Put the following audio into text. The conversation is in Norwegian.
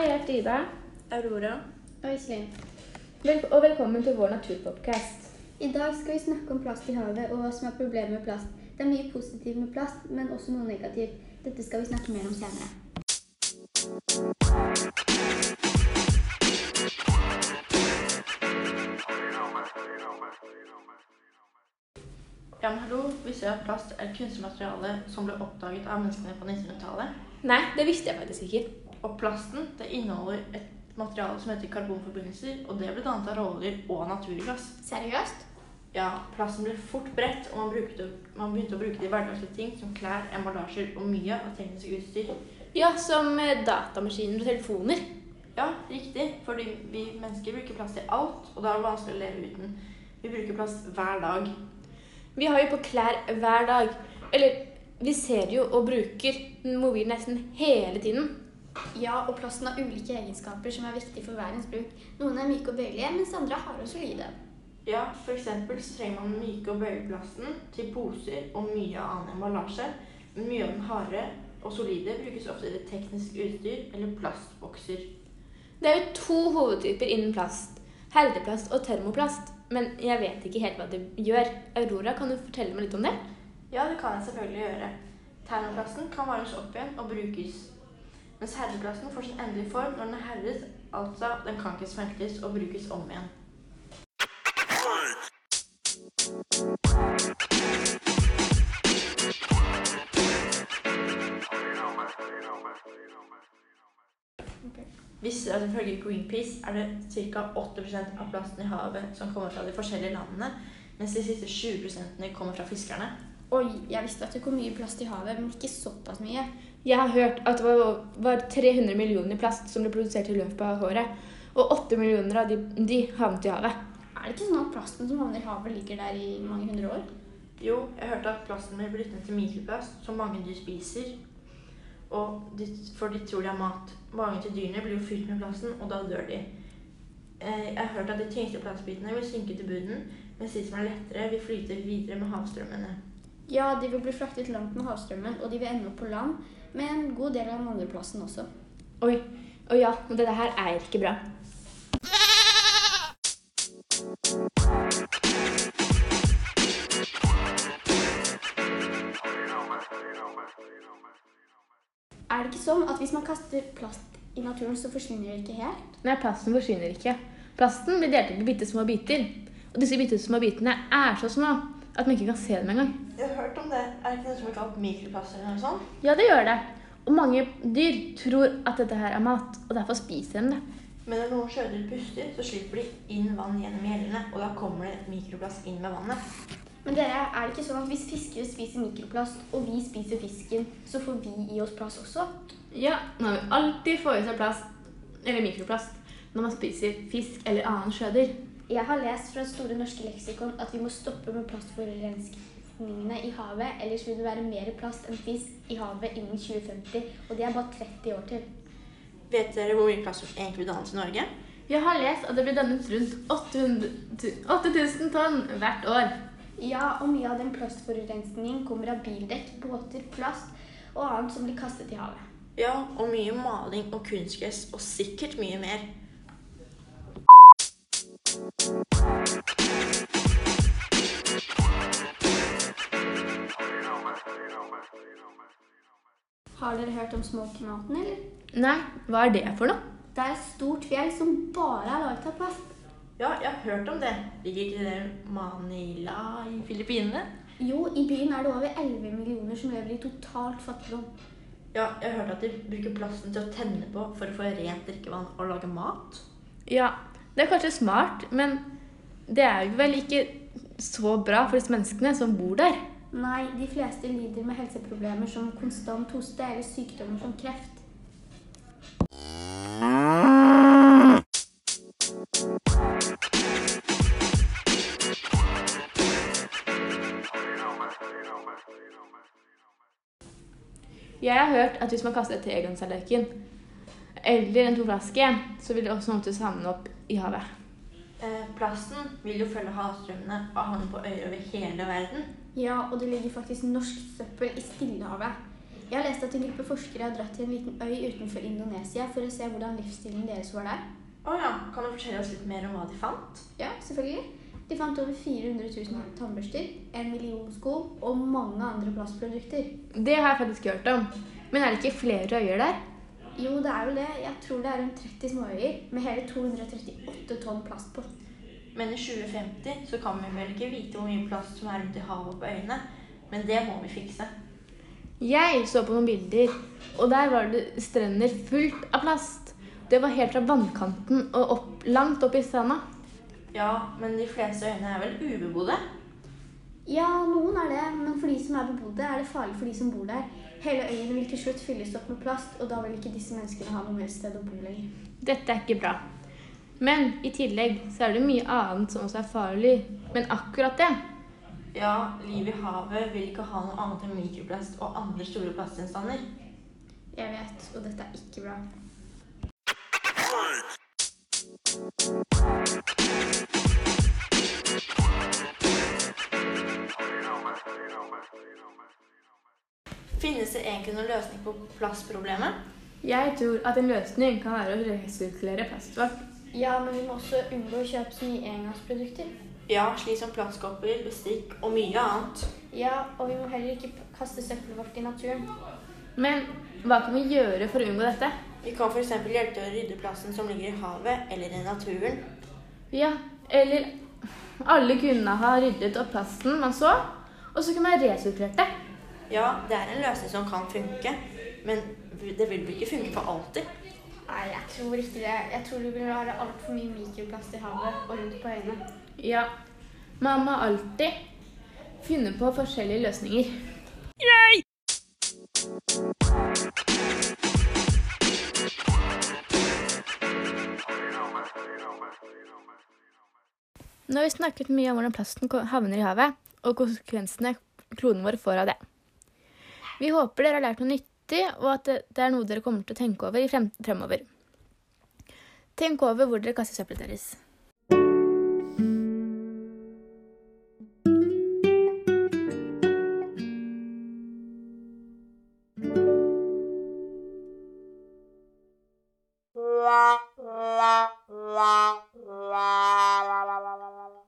Hei, jeg heter Ida. Aurora. Og Iselin. Vel og velkommen til vår Naturpopcast. I dag skal vi snakke om plast i havet og hva som er problemet med plast. Det er mye positivt med plast, men også noe negativt. Dette skal vi snakke mer om senere. Ja, men hallo. Visste du at plast er et kunstig materiale som ble oppdaget av menneskene på 1900-tallet? Nei, det visste jeg faktisk ikke. Og plasten det inneholder et materiale som heter karbonforbindelser, og det ble dannet av råoljer og naturgass. Seriøst? Ja, plasten ble fort bredt, og man, brukte, man begynte å bruke det i hverdagslige ting som klær, emballasjer og mye av teknisk utstyr. Ja, som eh, datamaskiner og telefoner. Ja, riktig, fordi vi mennesker bruker plast til alt, og da er det vanskelig å leve uten. Vi bruker plast hver dag. Vi har jo på klær hver dag. Eller vi ser jo og bruker mobil nesten hele tiden. Ja, og plasten har ulike egenskaper som er viktige for verdens bruk. Noen er myke og bøyelige, mens andre er harde og solide. Ja, eksempel så trenger man myke og bøyeplasten til poser og mye annen emballasje. Men mye av den harde og solide brukes ofte til teknisk utstyr eller plastbokser. Det er jo to hovedtyper innen plast. Herdeplast og termoplast. Men jeg vet ikke helt hva det gjør. Aurora, kan du fortelle meg litt om det? Ja, det kan jeg selvfølgelig gjøre. Termoplasten kan varmes opp igjen og brukes. Mens herreplassen får sin endelige form når den er herret, altså den kan ikke smeltes og brukes om igjen. Visste du at ifølge Greenpeace er det ca. 8% av plasten i havet som kommer fra de forskjellige landene, mens de siste 20% kommer fra fiskerne? Oi, jeg visste at det kom mye plast i havet, men ikke såpass mye. Jeg har hørt at det var, var 300 millioner plast som ble produsert i løpet av året. Og 8 millioner av de, de havnet i havet. Er det ikke sånn at plasten som havner i havet, ligger der i mange hundre år? Jo, jeg hørte at plasten blir blitt ned til mikroplast, som mange dyr spiser. Og de, for de tror de har mat. Magen til dyrene blir jo fylt med plasten, og da dør de. Eh, Jeg har hørt at de tyngste plastbitene vil synke til bunnen, mens de som er lettere, vil flyte videre med havstrømmene. Ja, de vil bli fraktet langt med havstrømmen, og de vil ende opp på land med en god del av den også. Oi, og ja, og dette her er ikke bra. Er det ikke sånn at hvis man kaster plast i naturen, så forsvinner det ikke helt? Nei, plasten forsvinner ikke. Plasten blir delt opp i bitte små biter. Og disse bitte små bitene er så små at man ikke kan se dem engang. Jeg har hørt om det. Er det ikke noe som er kalt mikroplast eller noe sånt? Ja, det gjør det. Og mange dyr tror at dette her er mat, og derfor spiser de det. Men når noen sjødyr puster, så slipper de inn vann gjennom gjellene, og da kommer det mikroplast inn med vannet. Men dere, er det ikke sånn at hvis fiskere spiser mikroplast, og vi spiser fisken, så får vi i oss plass også? Ja, man vil alltid få i seg plast, eller mikroplast, når man spiser fisk eller annen sjødyr. Jeg har lest fra Store norske leksikon at vi må stoppe med plastforurensningene i havet, ellers vil det være mer plast enn fisk i havet innen 2050, og det er bare 30 år til. Vet dere hvor mye plast som egentlig blir dannet i Norge? Jeg har lest at det blir dannet rundt 8000 tonn hvert år. Ja, og mye av den plastforurensningen kommer av bildekk, båter, plast og annet som blir kastet i havet. Ja, og mye maling og kunstgress, og sikkert mye mer. Har dere hørt om Smoky Mountain, eller? Nei, hva er det for noe? Det er et stort fjell som bare er laget av plast. Ja, jeg har hørt om det. Ligger ikke det i Manila i Filippinene? Jo, i byen er det over 11 millioner som lever i totalt fattigdom. Ja, jeg har hørt at de bruker plasten til å tenne på for å få rent drikkevann og lage mat. Ja, det er kanskje smart, men det er jo vel ikke så bra for disse menneskene som bor der. Nei, de fleste lider med helseproblemer som konstant hoste eller sykdommer som kreft. Jeg har hørt at hvis man kaster et tegangstallerken eller en tomflaske, så vil det også måtte savne opp i havet. Eh, plasten vil jo følge havstrømmene og havne på øyer over hele verden. Ja, og det ligger faktisk norsk søppel i Stillehavet. Jeg har lest at en gruppe forskere har dratt til en liten øy utenfor Indonesia for å se hvordan livsstilen deres var der. Å ja. Kan du fortelle oss litt mer om hva de fant? Ja, selvfølgelig. De fant over 400 000 tannbørster, en million sko og mange andre plastprodukter. Det har jeg faktisk hørt om. Men er det ikke flere øyer der? Jo, det er vel det. Jeg tror det er rundt 30 småøyer med hele 238 tonn plast på. Men i 2050 så kan vi vel ikke vite hvor mye plast som er rundt i havet og på øyene. Men det må vi fikse. Jeg så på noen bilder, og der var det strender fullt av plast. Det var helt fra vannkanten og opp, langt opp i stranda. Ja, men de fleste øyene er vel ubebodde? Ja, noen er det, men for de som er bebodde, er det farlig for de som bor der. Hele øyen vil til slutt fylles opp med plast, og da vil ikke disse menneskene ha noe mer sted å bo lenger. Dette er ikke bra. Men i tillegg så er det mye annet som også er farlig. Men akkurat det Ja, livet i havet vil ikke ha noe annet enn mikroplast og andre store plastgjenstander. Jeg vet, og dette er ikke bra. Finnes det egentlig noen løsning på plastproblemet? Jeg tror at en løsning kan være å resirkulere plast vårt. Ja, men vi må også unngå å kjøpe så mye engangsprodukter. Ja, slik som plastkopper, bestikk og mye annet. Ja, og vi må heller ikke kaste søppelet vårt i naturen. Men hva kan vi gjøre for å unngå dette? Vi kan f.eks. hjelpe til å rydde plassen som ligger i havet eller i naturen. Ja, eller alle kunne ha ryddet opp plasten man så, og så kunne man resirkulert det. Ja, det er en løsning som kan funke, men det vil ikke funke for alltid. Nei, jeg tror ikke det. Jeg tror du vil ha altfor mye mikroplast i havet og rundt på øynene. Ja, man må alltid finne på forskjellige løsninger. Nå har vi snakket mye om hvordan plasten havner i havet, og konsekvensene kloden vår får av det. Vi håper dere har lært noe nyttig, og at det er noe dere kommer til å tenke over i frem fremover. Tenk over hvor dere kaster søppelet deres.